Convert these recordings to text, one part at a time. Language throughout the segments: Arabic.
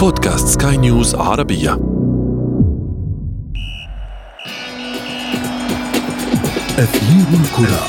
بودكاست سكاي نيوز عربية. أثير الكرة.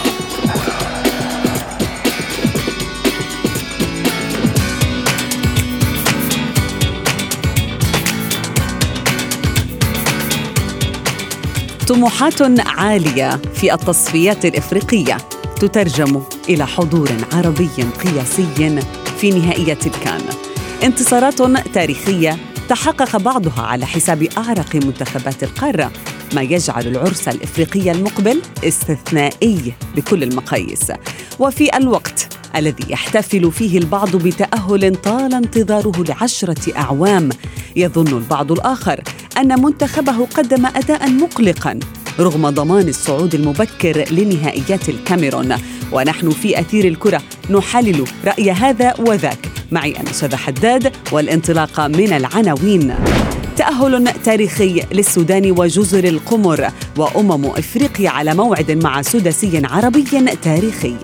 طموحات عالية في التصفيات الإفريقية تترجم إلى حضور عربي قياسي في نهائية الكان انتصارات تاريخية تحقق بعضها على حساب أعرق منتخبات القارة ما يجعل العرس الإفريقي المقبل استثنائي بكل المقاييس. وفي الوقت الذي يحتفل فيه البعض بتأهل طال انتظاره لعشرة أعوام يظن البعض الآخر أن منتخبه قدم أداء مقلقا رغم ضمان الصعود المبكر لنهائيات الكاميرون. ونحن في أثير الكرة نحلل رأي هذا وذاك. معي أنا شذى حداد والانطلاق من العناوين. تأهل تاريخي للسودان وجزر القمر وأمم إفريقيا على موعد مع سداسي عربي تاريخي.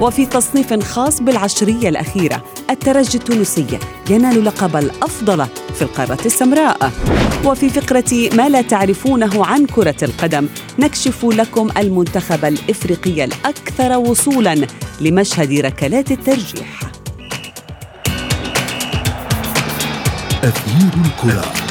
وفي تصنيف خاص بالعشرية الأخيرة الترجي التونسي ينال لقب الأفضل في القارة السمراء. وفي فقرة ما لا تعرفونه عن كرة القدم نكشف لكم المنتخب الإفريقي الأكثر وصولاً لمشهد ركلات الترجيح. أثير الكرة.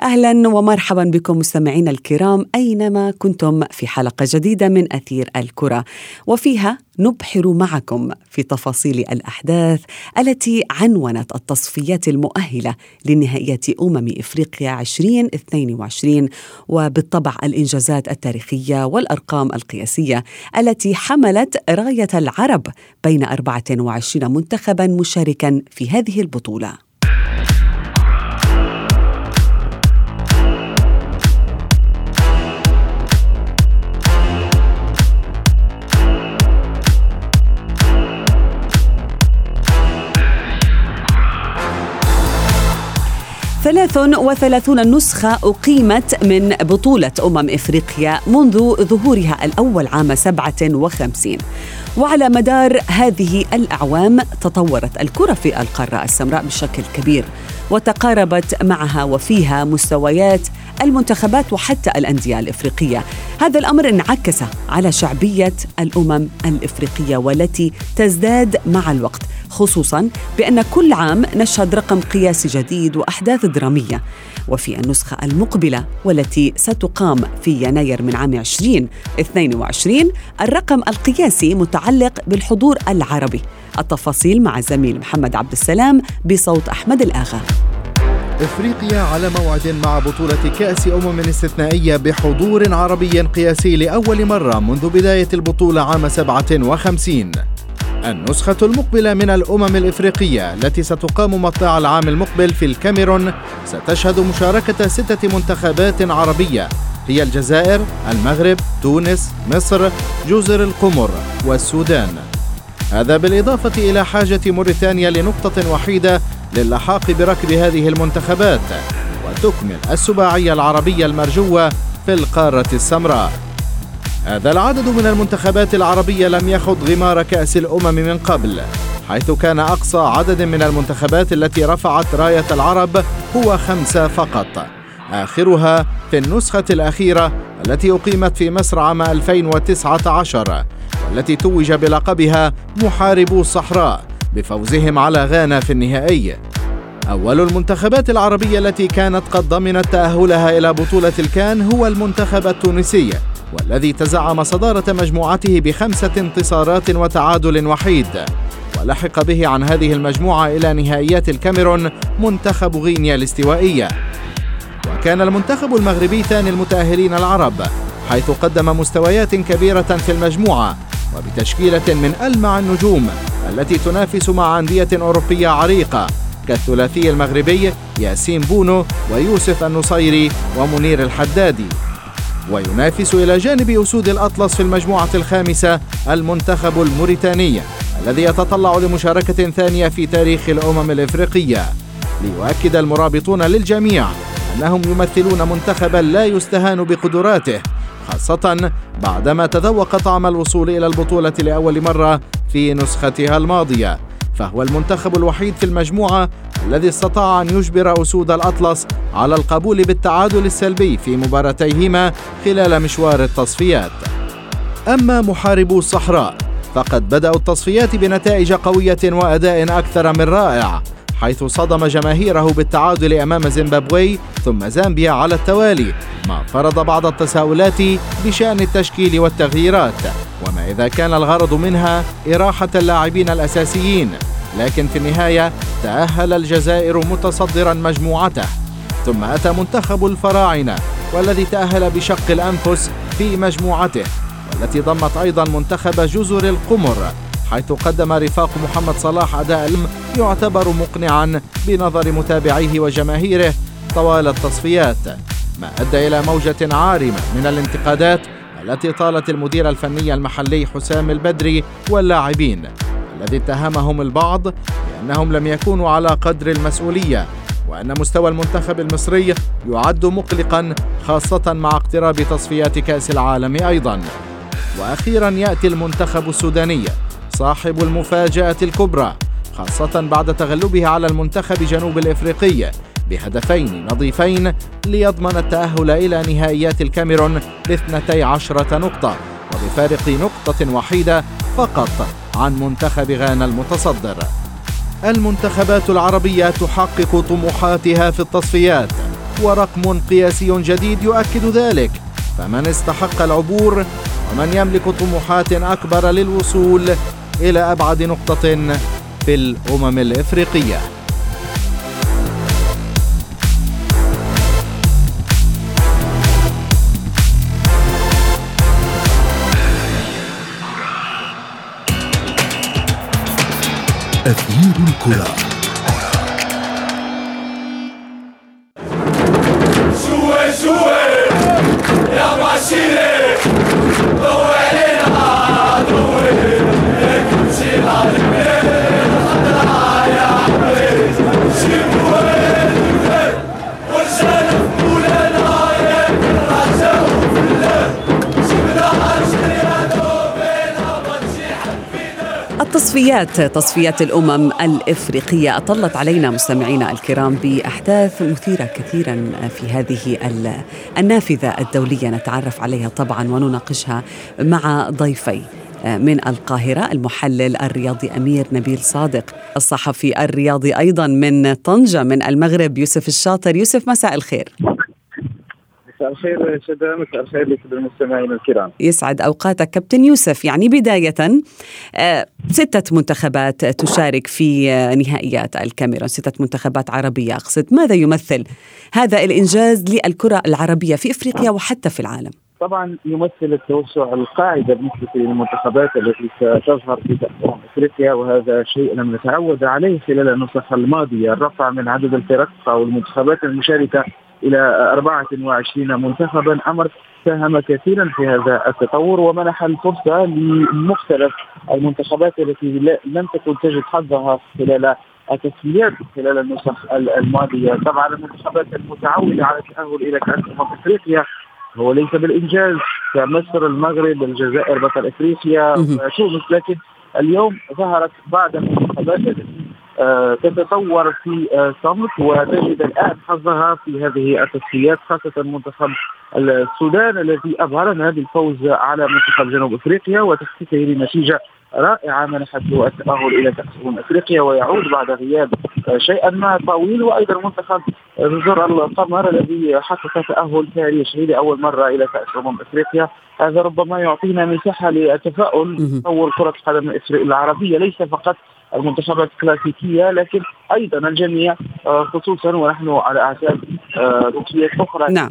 أهلا ومرحبا بكم مستمعينا الكرام أينما كنتم في حلقة جديدة من أثير الكرة. وفيها نبحر معكم في تفاصيل الأحداث التي عنونت التصفيات المؤهلة لنهائيات أمم إفريقيا 2022 وبالطبع الإنجازات التاريخية والأرقام القياسية التي حملت راية العرب بين 24 منتخبا مشاركا في هذه البطولة. ثلاث وثلاثون نسخة أقيمت من بطولة أمم إفريقيا منذ ظهورها الأول عام 57 وعلى مدار هذه الأعوام تطورت الكرة في القارة السمراء بشكل كبير وتقاربت معها وفيها مستويات المنتخبات وحتى الأندية الإفريقية. هذا الأمر انعكس على شعبية الأمم الإفريقية والتي تزداد مع الوقت خصوصا بأن كل عام نشهد رقم قياسي جديد وأحداث درامية. وفي النسخة المقبلة والتي ستقام في يناير من عام 2022 الرقم القياسي متعلق بالحضور العربي. التفاصيل مع الزميل محمد عبد السلام بصوت أحمد الآغا. إفريقيا على موعد مع بطولة كأس أمم استثنائية بحضور عربي قياسي لأول مرة منذ بداية البطولة عام 57 النسخة المقبلة من الأمم الإفريقية التي ستقام مطلع العام المقبل في الكاميرون ستشهد مشاركة ستة منتخبات عربية هي الجزائر، المغرب، تونس، مصر، جزر القمر والسودان. هذا بالإضافة إلى حاجة موريتانيا لنقطة وحيدة للحاق بركب هذه المنتخبات وتكمل السباعية العربية المرجوة في القارة السمراء. هذا العدد من المنتخبات العربية لم يخض غمار كأس الأمم من قبل حيث كان أقصى عدد من المنتخبات التي رفعت راية العرب هو خمسة فقط آخرها في النسخة الأخيرة التي أقيمت في مصر عام 2019 والتي توج بلقبها محاربو الصحراء بفوزهم على غانا في النهائي. أول المنتخبات العربية التي كانت قد ضمنت تأهلها إلى بطولة الكان هو المنتخب التونسي والذي تزعم صدارة مجموعته بخمسة انتصارات وتعادل وحيد. ولحق به عن هذه المجموعة إلى نهائيات الكاميرون منتخب غينيا الاستوائية وكان المنتخب المغربي ثاني المتأهلين العرب حيث قدم مستويات كبيرة في المجموعة. وبتشكيلة من ألمع النجوم التي تنافس مع أندية أوروبية عريقة كالثلاثي المغربي ياسين بونو ويوسف النصيري ومنير الحدادي. وينافس إلى جانب أسود الأطلس في المجموعة الخامسة المنتخب الموريتاني الذي يتطلع لمشاركة ثانية في تاريخ الأمم الإفريقية. ليؤكد المرابطون للجميع أنهم يمثلون منتخبا لا يستهان بقدراته خاصة بعدما تذوق طعم الوصول إلى البطولة لأول مرة في نسختها الماضية. فهو المنتخب الوحيد في المجموعة الذي استطاع أن يجبر أسود الأطلس على القبول بالتعادل السلبي في مباراتيهما خلال مشوار التصفيات. أما محاربو الصحراء فقد بدأوا التصفيات بنتائج قوية وأداء أكثر من رائع. حيث صدم جماهيره بالتعادل أمام زيمبابوي ثم زامبيا على التوالي ما فرض بعض التساؤلات بشان التشكيل والتغييرات. وما إذا كان الغرض منها إراحة اللاعبين الأساسيين. لكن في النهاية تأهل الجزائر متصدرا مجموعته. ثم أتى منتخب الفراعنة والذي تأهل بشق الأنفس في مجموعته والتي ضمت أيضا منتخب جزر القمر. حيث قدم رفاق محمد صلاح أداء يعتبر مقنعا بنظر متابعيه وجماهيره طوال التصفيات ما أدى إلى موجة عارمة من الانتقادات التي طالت المدير الفني المحلي حسام البدري واللاعبين الذي اتهمهم البعض بأنهم لم يكونوا على قدر المسؤولية وأن مستوى المنتخب المصري يعد مقلقا خاصة مع اقتراب تصفيات كأس العالم أيضا. وأخيرا يأتي المنتخب السوداني صاحب المفاجأة الكبرى خاصة بعد تغلبه على المنتخب جنوب الإفريقي بهدفين نظيفين ليضمن التأهل إلى نهائيات الكاميرون باثنتي عشرة نقطة وبفارق نقطة وحيدة فقط عن منتخب غانا المتصدر. المنتخبات العربية تحقق طموحاتها في التصفيات ورقم قياسي جديد يؤكد ذلك فمن استحق العبور ومن يملك طموحات أكبر للوصول إلى أبعد نقطة في الأمم الإفريقية. أثير الكرة. تصفيات تصفيات الأمم الإفريقية. أطلت علينا مستمعينا الكرام بأحداث مثيرة كثيرا في هذه النافذة الدولية. نتعرف عليها طبعا ونناقشها مع ضيفي من القاهرة المحلل الرياضي أمير نبيل صادق الصحفي الرياضي أيضا من طنجة من المغرب يوسف الشاطر. يوسف مساء الخير. مساء الخير شدا مساء الخير لكل المستمعين الكرام. يسعد أوقاتك. كابتن يوسف يعني بداية آه، ستة منتخبات تشارك في آه، نهائيات الكاميرون. ستة منتخبات عربية. أقصد ماذا يمثل هذا الإنجاز للكرة العربية في إفريقيا وحتى في العالم؟ طبعا يمثل التوسع القاعدة بالنسبة للمنتخبات التي ستظهر في كاس إفريقيا وهذا شيء لم نتعود عليه خلال النسخ الماضية. الرفع من عدد الفرق أو المنتخبات المشاركة إلى 24 منتخبا. أمر ساهم كثيرا في هذا التطور ومنح الفرصة لمختلف المنتخبات التي لم تكن تجد حظها خلال التسويات خلال النسخ الماضية، طبعا المنتخبات المتعودة على التأهل إلى كأس أمم إفريقيا. هو ليس بالإنجاز كمصر المغرب الجزائر بطل إفريقيا تونس لكن اليوم ظهرت بعض المنتخبات التي تتطور في آه، صمت وتجد الآن حظها في هذه التصفيات خاصة منتخب السودان الذي اظهرنا بالفوز على منتخب جنوب أفريقيا وتحقيقه لنتيجه رائعة منحته التأهل إلى كاس امم أفريقيا ويعود بعد غياب آه، شيئا ما طويل. وأيضا منتخب جزر القمر الذي حقق تأهل تاريخي لأول مرة إلى كاس أمم أفريقيا. هذا ربما يعطينا مساحة للتفاؤل تطور كرة القدم العربية ليس فقط المنتخبات الكلاسيكية لكن أيضا الجميع آه، خصوصا ونحن على اعتاب آه، تصفيات أخرى نعم.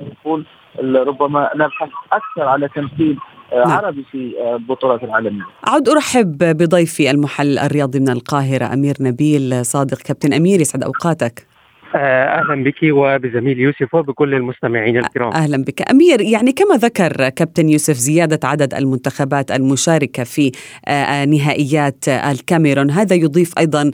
يكون ربما نبحث أكثر على تمثيل آه، نعم. عربي في البطولات العالمية. اعود أرحب بضيفي المحلل الرياضي من القاهرة أمير نبيل صادق كابتن أمير يسعد أوقاتك. آه، أهلا بك وبزميل يوسف وبكل المستمعين الكرام. أهلا بك. أمير يعني كما ذكر كابتن يوسف زيادة عدد المنتخبات المشاركة في آه، نهائيات الكاميرون هذا يضيف أيضا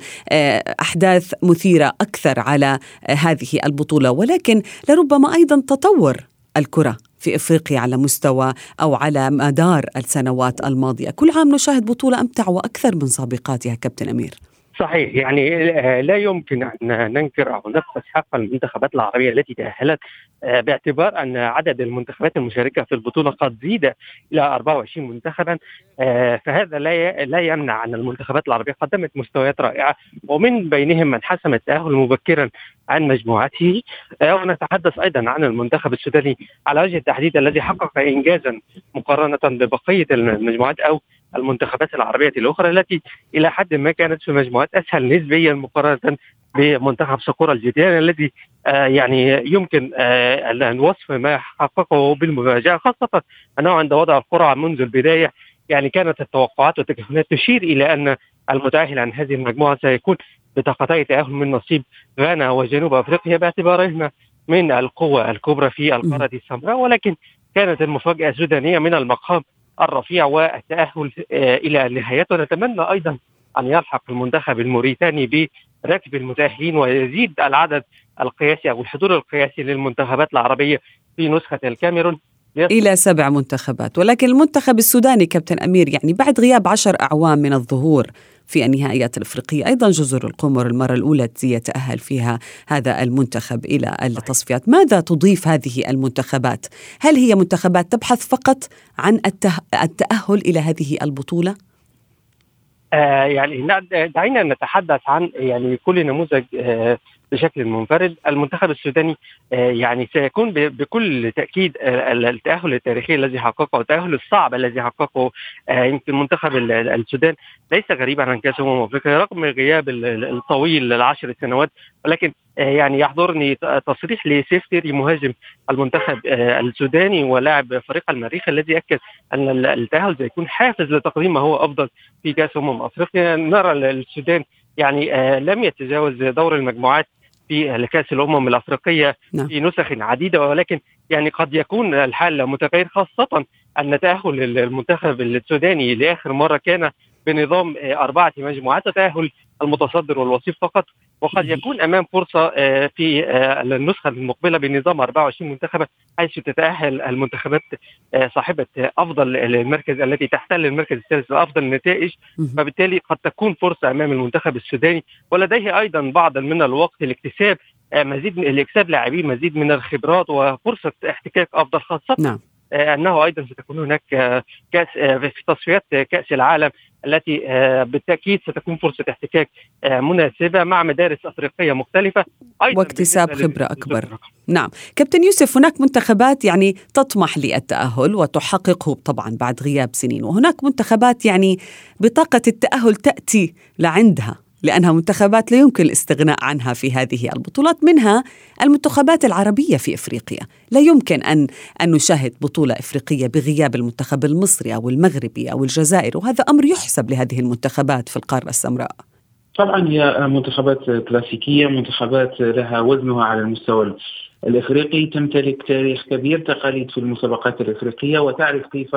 أحداث مثيرة أكثر على هذه البطولة. ولكن لربما أيضا تطور الكرة في إفريقيا على مستوى أو على مدار السنوات الماضية، كل عام نشاهد بطولة أمتع وأكثر من سابقاتها كابتن أمير. صحيح. يعني آه، لا يمكن أن ننكر أو نبخس حق المنتخبات العربية التي تأهلت باعتبار أن عدد المنتخبات المشاركة في البطولة قد زيد إلى 24 منتخبا آه، فهذا لا لا يمنع أن المنتخبات العربية قدمت مستويات رائعة. ومن بينهم من حسم التأهل مبكرا عن مجموعته ونتحدث أيضا عن المنتخب السوداني على وجه التحديد الذي حقق انجازا مقارنة ببقية المجموعات أو المنتخبات العربية الأخرى التي إلى حد ما كانت في مجموعات أسهل نسبيا مقارنة بمنتخب سقورة الجديان الذي آه يعني يمكن آه الوصف ما حققه بالمفاجأة خاصة أنه عند وضع القرعة منذ البداية يعني كانت التوقعات والتكهنات تشير إلى أن المتأهل عن هذه المجموعة سيكون بطاقتي تأهل من نصيب غانا وجنوب أفريقيا باعتبارهما من القوة الكبرى في القارة السمراء ولكن كانت المفاجأة السودانية من المقام الرفيع والتأهل آه، إلى النهايات ونتمنى أيضا أن يلحق المنتخب الموريتاني بركب المتاهلين ويزيد العدد القياسي أو الحضور القياسي للمنتخبات العربية في نسخة الكاميرون إلى سبع منتخبات ولكن المنتخب السوداني كابتن أمير يعني بعد غياب عشر أعوام من الظهور في النهائيات الإفريقية، أيضا جزر القمر المرة الأولى يتأهل فيها هذا المنتخب إلى التصفيات، ماذا تضيف هذه المنتخبات؟ هل هي منتخبات تبحث فقط عن التأهل إلى هذه البطولة؟ آه يعني دعينا نتحدث عن يعني كل نموذج آه بشكل منفرد. المنتخب السوداني آه، يعني سيكون بكل تأكيد آه، التأهل التاريخي الذي حققه التأهل الصعب الذي حققه آه، يمكن منتخب السودان. ليس غريبا عن كأس أمم أفريقيا رغم الغياب الطويل العشر سنوات ولكن يعني يحضرني تصريح لسيفتيري مهاجم المنتخب السوداني ولاعب فريق المريخ الذي اكد أن التأهل سيكون حافز لتقديم ما هو أفضل في كأس أمم أفريقيا. نرى السودان يعني لم يتجاوز دور المجموعات في كاس الأمم الأفريقية نعم. في نسخ عديدة ولكن يعني قد يكون الحال متغير خاصة أن تأهل المنتخب السوداني لآخر مرة كان بنظام أربعة مجموعات تأهل المتصدر والوصيف فقط وقد يكون أمام فرصة آه، في آه، النسخة المقبلة بنظام 24 منتخبا حيث تتأهل المنتخبات آه، صاحبة أفضل المركز التي تحتل المركز الثالث بافضل النتائج فبالتالي قد تكون فرصة أمام المنتخب السوداني ولديه أيضا بعض من الوقت لاكتساب مزيد من لاعبين مزيد من الخبرات وفرصة احتكاك أفضل خاصة نعم. أنه أيضا ستكون هناك كأس في تصفيات كأس العالم التي بالتأكيد ستكون فرصة احتكاك مناسبة مع مدارس أفريقية مختلفة. أيضا واكتساب خبرة أكبر. نعم. كابتن يوسف هناك منتخبات يعني تطمح للتأهل وتحققه طبعا بعد غياب سنين وهناك منتخبات يعني بطاقة التأهل تأتي لعندها. لأنها منتخبات لا يمكن الاستغناء عنها في هذه البطولات منها المنتخبات العربية في إفريقيا. لا يمكن أن, أن نشاهد بطولة إفريقية بغياب المنتخب المصري أو المغربي أو الجزائر وهذا أمر يحسب لهذه المنتخبات في القارة السمراء. طبعا هي منتخبات كلاسيكية منتخبات لها وزنها على المستوى الإفريقي تمتلك تاريخ كبير تقاليد في المسابقات الإفريقية وتعرف كيف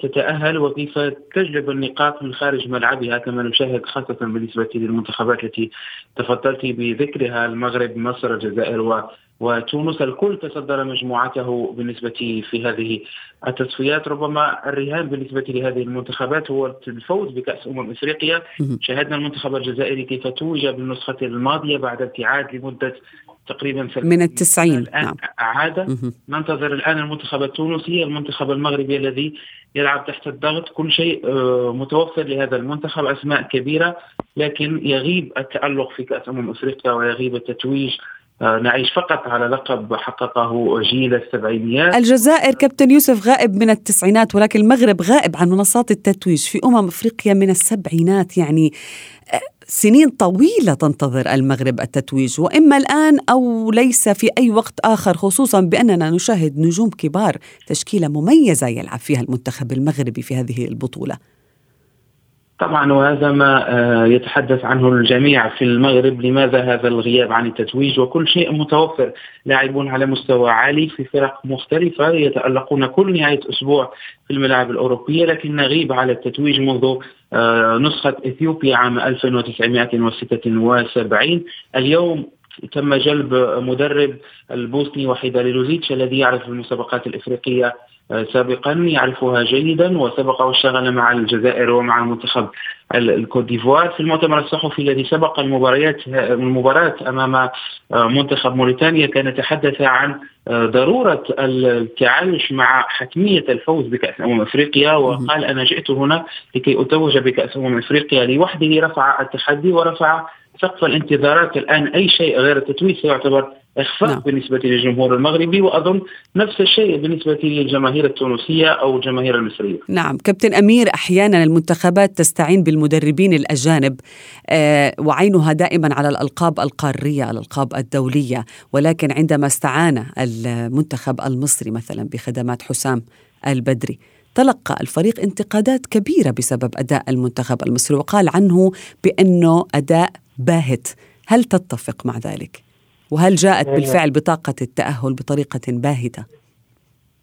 تتأهل وكيف تجلب النقاط من خارج ملعبها كما نشاهد خاصة بالنسبة للمنتخبات التي تفضلت بذكرها المغرب مصر الجزائر و وتونس. الكل تصدر مجموعته بالنسبة في هذه التصفيات. ربما الرهان بالنسبة لهذه المنتخبات هو الفوز بكأس أمم إفريقيا. شاهدنا المنتخب الجزائري كيف توج بالنسخة الماضية بعد ابتعاد لمدة تقريبا من التسعين نعم. عاد ننتظر الآن المنتخب التونسي المنتخب المغربي الذي يلعب تحت الضغط كل شيء آه، متوفر لهذا المنتخب أسماء كبيرة لكن يغيب التألق في كأس أمم أفريقيا ويغيب التتويج آه، نعيش فقط على لقب حققه جيل السبعينيات. الجزائر كابتن يوسف غائب من التسعينات ولكن المغرب غائب عن منصات التتويج في أمم أفريقيا من السبعينات يعني آه، سنين طويلة تنتظر المغرب التتويج وإما الآن أو ليس في أي وقت آخر خصوصا بأننا نشاهد نجوم كبار تشكيلة مميزة يلعب فيها المنتخب المغربي في هذه البطولة. طبعا وهذا ما آه، يتحدث عنه الجميع في المغرب لماذا هذا الغياب عن التتويج؟ وكل شيء متوفر. لاعبون على مستوى عالي في فرق مختلفة يتألقون كل نهاية أسبوع في الملاعب الأوروبية لكن نغيب على التتويج منذ آه، نسخة إثيوبيا عام 1976 اليوم تم جلب مدرب البوسني وحيد لوزيتش الذي يعرف المسابقات الإفريقية سابقا يعرفها جيدا وسبق واشتغل مع الجزائر ومع المنتخب الكوت ديفوار. في المؤتمر الصحفي الذي سبق المباريات المباراة أمام منتخب موريتانيا كان تحدث عن ضرورة التعايش مع حتمية الفوز بكأس أمم أفريقيا وقال أنا جئت هنا لكي أتوج بكأس أمم أفريقيا لوحده رفع التحدي ورفع سقف الانتظارات. الآن أي شيء غير التتويج سيعتبر اخفاق نعم. بالنسبة للجمهور المغربي وأظن نفس الشيء بالنسبة للجماهير التونسية أو الجماهير المصرية. نعم، كابتن أمير أحيانا المنتخبات تستعين بالمدربين الأجانب آه وعينها دائما على الألقاب القارية، الألقاب الدولية، ولكن عندما استعان المنتخب المصري مثلا بخدمات حسام البدري تلقى الفريق انتقادات كبيرة بسبب أداء المنتخب المصري وقال عنه بأنه أداء باهت، هل تتفق مع ذلك؟ وهل جاءت بالفعل بطاقة التأهل بطريقة باهتة؟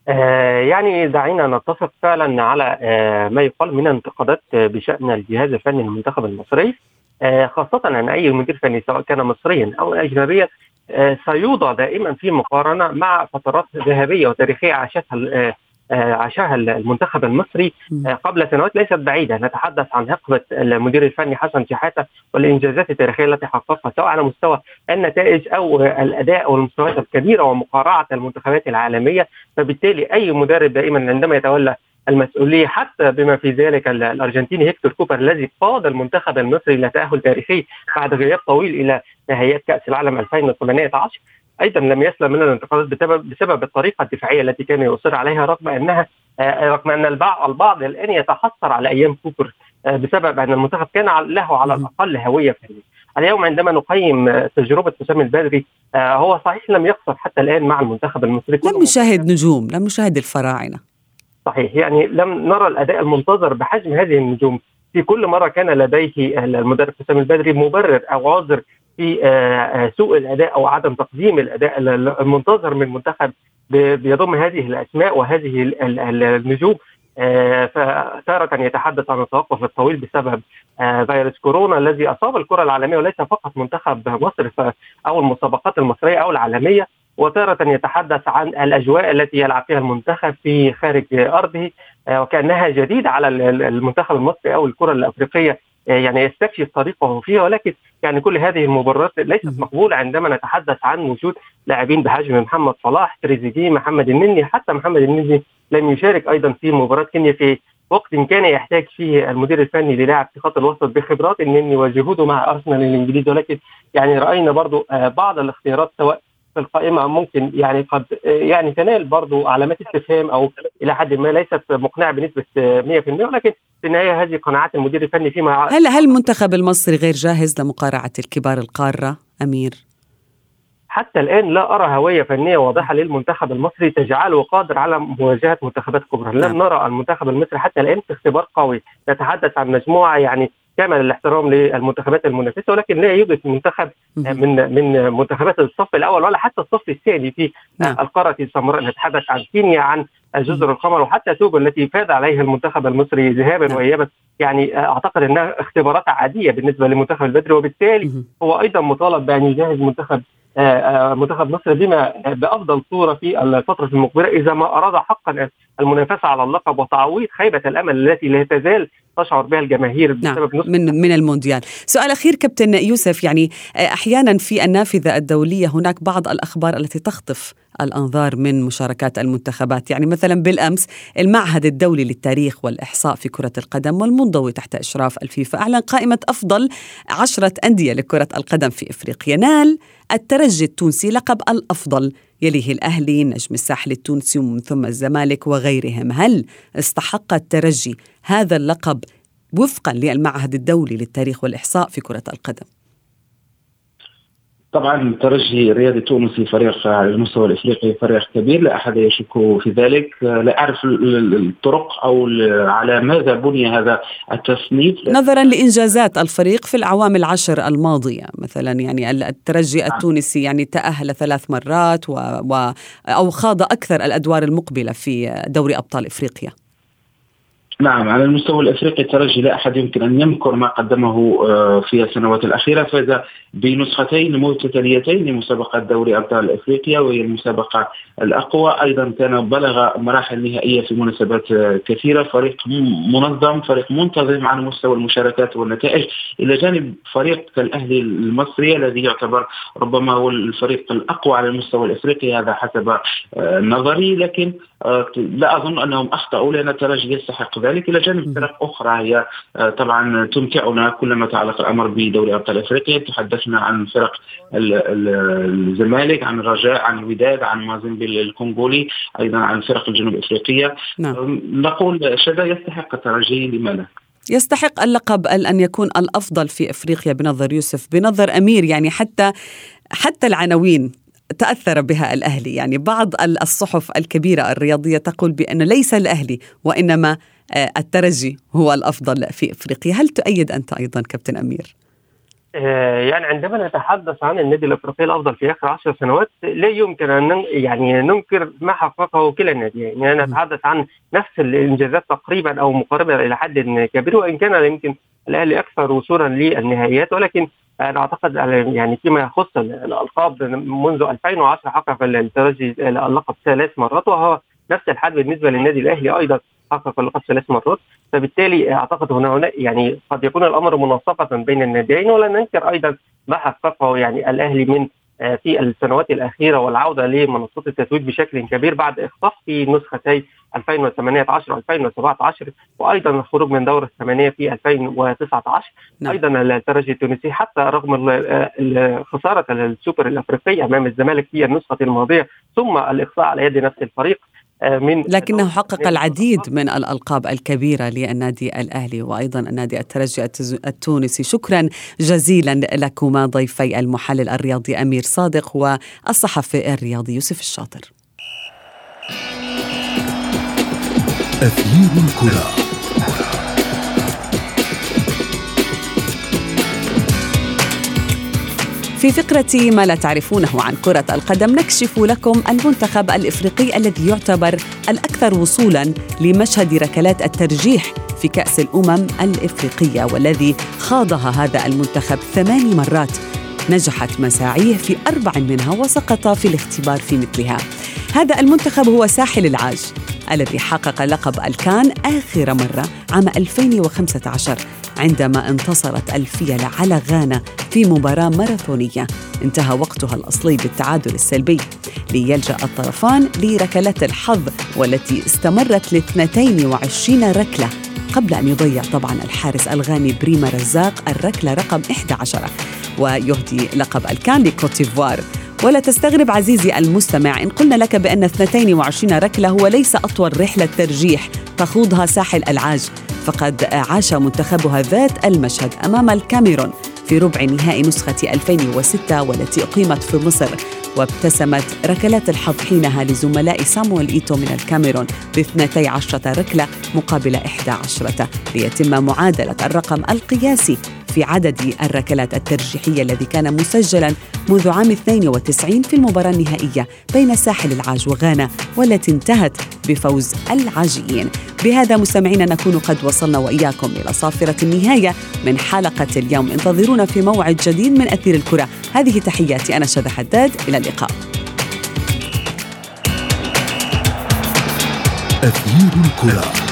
آه يعني دعينا نتفق فعلا على آه ما يقال من انتقادات بشأن الجهاز الفني للمنتخب المصري آه خاصة أن أي مدير فني سواء كان مصريا أو أجنبيا آه سيوضع دائما في مقارنة مع فترات ذهبية وتاريخية عاشتها آه، عاشها المنتخب المصري آه، قبل سنوات ليست بعيدة. نتحدث عن حقبه المدير الفني حسن شحاتة والإنجازات التاريخية التي حققها سواء على مستوى النتائج أو الأداء والمستويات الكبيرة ومقارعة المنتخبات العالمية. فبالتالي أي مدرب دائما عندما يتولى المسؤولية حتى بما في ذلك الأرجنتيني هيكتور كوبر الذي قاد المنتخب المصري إلى تاهل تاريخي بعد غياب طويل إلى نهائيات كأس العالم 2018 أيضا لم يسلم من الانتقادات بسبب بسبب الطريقة الدفاعية التي كان يصر عليها رغم أنها آه، رغم أن البعض البعض الآن يتحسر على أيام كوبر آه، بسبب أن المنتخب كان له على الأقل هوية فنيه. اليوم عندما نقيم آه، تجربة حسام البدري هو صحيح لم يقصر حتى الآن مع المنتخب المصري لم نشاهد نجوم، لم نشاهد الفراعنة. صحيح يعني لم نرى الأداء المنتظر بحجم هذه النجوم في كل مرة كان لديه المدرب حسام البدري مبرر أو عذر في آه، آه، سوء الأداء أو عدم تقديم الأداء المنتظر من منتخب بيضم هذه الأسماء وهذه النجوم. آه، فتارة يتحدث عن التوقف الطويل بسبب فيروس كورونا الذي أصاب الكرة العالمية وليس فقط منتخب مصر أو المسابقات المصرية أو العالمية. وتارة يتحدث عن الأجواء التي يلعب فيها المنتخب في خارج أرضه وكأنها جديدة على المنتخب المصري أو الكرة الأفريقية يعني يستكشف طريقه فيها ولكن يعني كل هذه المبررات ليست مقبولة عندما نتحدث عن وجود لاعبين بحجم محمد صلاح تريزيجيه محمد النني. حتى محمد النني لم يشارك أيضا في مباراة كينيا في وقت كان يحتاج فيه المدير الفني للاعب في خط الوسط بخبرات النني وجهوده مع أرسنال الإنجليزي. ولكن يعني رأينا برضو آه، بعض الاختيارات سواء في القائمة ممكن يعني قد يعني تنال برضو علامات استفهام أو إلى حد ما ليست مقنعة بنسبة 100% ولكن في النهاية هذه قناعات المدير الفني فيما هل هل المنتخب المصري غير جاهز لمقارعة الكبار القارة أمير؟ حتى الآن لا أرى هوية فنية واضحة للمنتخب المصري تجعله قادر على مواجهة منتخبات كبرى، لم نعم. نرى المنتخب المصري حتى الآن في اختبار قوي، نتحدث عن مجموعة يعني كامل الاحترام للمنتخبات المنافسة ولكن لا يوجد منتخب من من منتخبات الصف الأول ولا حتى الصف الثاني في نعم. القارة السمراء نتحدث عن كينيا عن جزر القمر وحتى توجو التي فاز عليها المنتخب المصري ذهابا نعم. وايابا يعني أعتقد إنها اختبارات عادية بالنسبة لمنتخب البدري وبالتالي هو أيضا مطالب بأن يجهز منتخب آه، آه، منتخب مصر بما بأفضل صورة في الفترة المقبلة إذا ما أراد حقا المنافسة على اللقب وتعويض خيبة الأمل التي لا تزال تشعر بها الجماهير بسبب نعم من من المونديال. سؤال أخير كابتن يوسف يعني آه، أحيانا في النافذة الدولية هناك بعض الأخبار التي تخطف الأنظار من مشاركات المنتخبات، يعني مثلا بالأمس المعهد الدولي للتاريخ والإحصاء في كرة القدم والمنضوي تحت إشراف الفيفا أعلن قائمة أفضل عشرة أندية لكرة القدم في إفريقيا، نال الترجي التونسي لقب الأفضل يليه الأهلي نجم الساحل التونسي ومن ثم الزمالك وغيرهم، هل استحق الترجي هذا اللقب وفقا للمعهد الدولي للتاريخ والإحصاء في كرة القدم؟ طبعا الترجي الرياضي التونسي فريق على المستوى الإفريقي فريق كبير لا أحد يشك في ذلك لا أعرف الطرق أو على ماذا بني هذا التصنيف نظرا لإنجازات الفريق في الاعوام العشر الماضية مثلا يعني الترجي. التونسي يعني تأهل ثلاث مرات و... و... أو خاض أكثر الأدوار المقبلة في دوري أبطال إفريقيا نعم على المستوى الأفريقي الترجي لا أحد يمكن أن يمكر ما قدمه آه، في السنوات الأخيرة فاز بنسختين متتاليتين لمسابقه دوري أبطال إفريقيا وهي المسابقة الأقوى. أيضا كان بلغ مراحل نهائية في مناسبات آه، كثيرة. فريق منظم فريق منتظم على مستوى المشاركات والنتائج. إلى جانب فريق كالاهلي المصري الذي يعتبر ربما هو الفريق الأقوى على المستوى الإفريقي هذا حسب آه، نظري. لكن لا أظن أنهم أخطأوا لأن الترجي يستحق ذلك إلى جانب فرق أخرى هي آه، طبعا تمتعنا كلما تعلق الأمر بدوري أبطال إفريقيا. تحدثنا عن فرق الزمالك عن الرجاء عن الوداد عن مازن الكونغولي أيضا عن فرق الجنوب الافريقيه نعم. نقول شذا يستحق الترجي لماذا؟ يستحق اللقب أن يكون الأفضل في إفريقيا بنظر يوسف بنظر أمير يعني حتى حتى العناوين تأثر بها الأهلي. يعني بعض الصحف الكبيرة الرياضية تقول بأن ليس الأهلي وإنما الترجي هو الأفضل في إفريقيا. هل تؤيد أنت أيضا كابتن أمير؟ آه، يعني عندما نتحدث عن النادي الإفريقي الأفضل في آخر عشر سنوات لا يمكن أن يعني ننكر ما حققه كلا الناديين يعني نتحدث عن نفس الإنجازات تقريبا أو مقاربة إلى حد كبير وإن كان يمكن الأهلي أكثر وصولا للنهائيات ولكن أنا أعتقد يعني فيما يخص الألقاب منذ 2010 حقق الترجي اللقب ثلاث مرات وهو نفس الحال بالنسبة للنادي الأهلي أيضا. حقق اللقب ثلاث مرات فبالتالي أعتقد هنا يعني قد يكون الأمر مناصفه بين الناديين ولا ننكر أيضا ما حققه يعني الأهلي من آه، في السنوات الأخيرة والعودة لمنصات التتويج بشكل كبير بعد إخفاق في نسختي 2018 2017 وأيضا الخروج من دور الثمانية في 2019 نعم. أيضا الترجي التونسي حتى رغم خسارة السوبر الأفريقي أمام الزمالك في النسخة الماضية ثم الاخفاء على يد نفس الفريق من لكنه حقق العديد من الألقاب الكبيرة للنادي الأهلي وأيضا النادي الترجي التونسي. شكرا جزيلا لكما ضيفي المحلل الرياضي أمير صادق والصحفي الرياضي يوسف الشاطر. أثير الكرة. في فقرة ما لا تعرفونه عن كرة القدم نكشف لكم المنتخب الإفريقي الذي يعتبر الأكثر وصولا لمشهد ركلات الترجيح في كأس الأمم الإفريقية والذي خاضها هذا المنتخب ثماني مرات. نجحت مساعيه في أربع منها وسقط في الاختبار في مثلها. هذا المنتخب هو ساحل العاج الذي حقق لقب الكان آخر مرة عام 2015 عندما انتصرت الفيلة على غانا في مباراة ماراثونية. انتهى وقتها الأصلي بالتعادل السلبي. ليلجأ الطرفان لركلات الحظ والتي استمرت ل 22 ركلة. قبل أن يضيع طبعا الحارس الغاني بريما رزاق الركلة رقم 11 ويهدي لقب الكان لكوتيفوار ولا تستغرب عزيزي المستمع إن قلنا لك بأن 22 ركلة هو ليس أطول رحلة ترجيح تخوضها ساحل العاج. فقد عاش منتخبها ذات المشهد أمام الكاميرون في ربع نهائي نسخة 2006 والتي أقيمت في مصر وابتسمت ركلات الحظ حينها لزملاء سامويل إيتو من الكاميرون باثنتي عشرة ركلة مقابل إحدى عشرة ليتم معادلة الرقم القياسي في عدد الركلات الترجيحية الذي كان مسجلا منذ عام 92 في المباراة النهائية بين ساحل العاج وغانا والتي انتهت بفوز العاجيين بهذا مستمعينا نكون قد وصلنا وإياكم إلى صافرة النهاية من حلقة اليوم. انتظرونا في موعد جديد من أثير الكرة. هذه تحياتي أنا شذى حداد. إلى اللقاء. أثير الكرة.